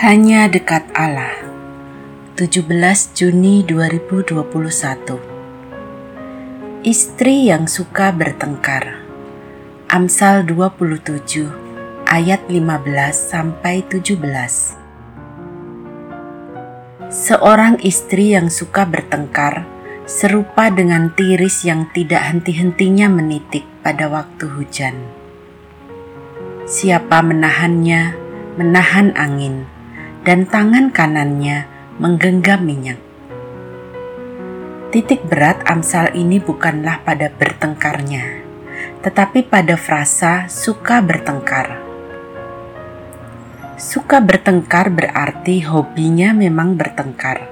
Hanya dekat Allah. 17 Juni 2021 Istri yang suka bertengkar. Amsal 27 ayat 15 sampai 17 Seorang istri yang suka bertengkar serupa dengan tiris yang tidak henti-hentinya menitik pada waktu hujan. Siapa menahannya, menahan angin dan tangan kanannya menggenggam minyak. Titik berat Amsal ini bukanlah pada bertengkarnya, tetapi pada frasa suka bertengkar. Suka bertengkar berarti hobinya memang bertengkar.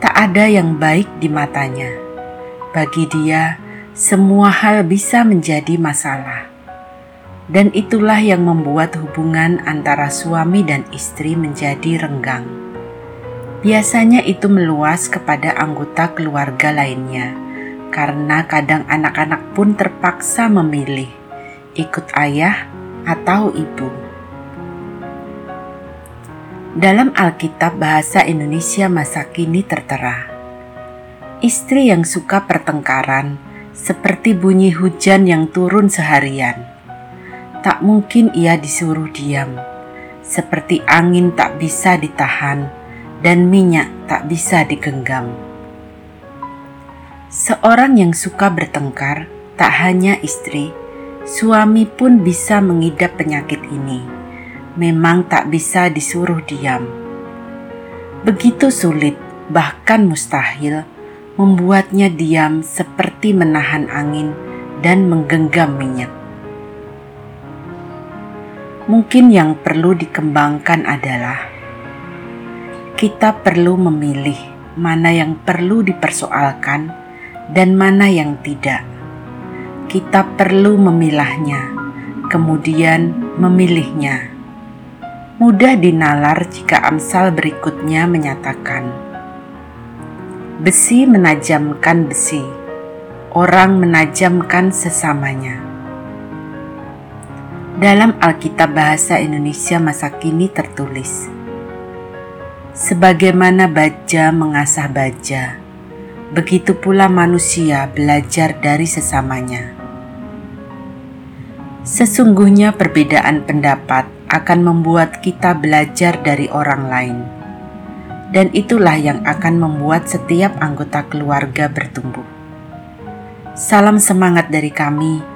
Tak ada yang baik di matanya. Bagi dia, semua hal bisa menjadi masalah dan itulah yang membuat hubungan antara suami dan istri menjadi renggang. Biasanya itu meluas kepada anggota keluarga lainnya, karena kadang anak-anak pun terpaksa memilih ikut ayah atau ibu. Dalam Alkitab Bahasa Indonesia masa kini tertera, istri yang suka pertengkaran seperti bunyi hujan yang turun seharian tak mungkin ia disuruh diam, seperti angin tak bisa ditahan dan minyak tak bisa digenggam. Seorang yang suka bertengkar tak hanya istri, suami pun bisa mengidap penyakit ini. Memang tak bisa disuruh diam. Begitu sulit, bahkan mustahil, membuatnya diam seperti menahan angin dan menggenggam minyak. Mungkin yang perlu dikembangkan adalah kita perlu memilih mana yang perlu dipersoalkan dan mana yang tidak. Kita perlu memilahnya, kemudian memilihnya. Mudah dinalar jika Amsal berikutnya menyatakan, "Besi menajamkan besi, orang menajamkan sesamanya." Dalam Alkitab Bahasa Indonesia masa kini tertulis, Sebagaimana baja mengasah baja, begitu pula manusia belajar dari sesamanya. Sesungguhnya perbedaan pendapat akan membuat kita belajar dari orang lain. Dan itulah yang akan membuat setiap anggota keluarga bertumbuh. Salam semangat dari kami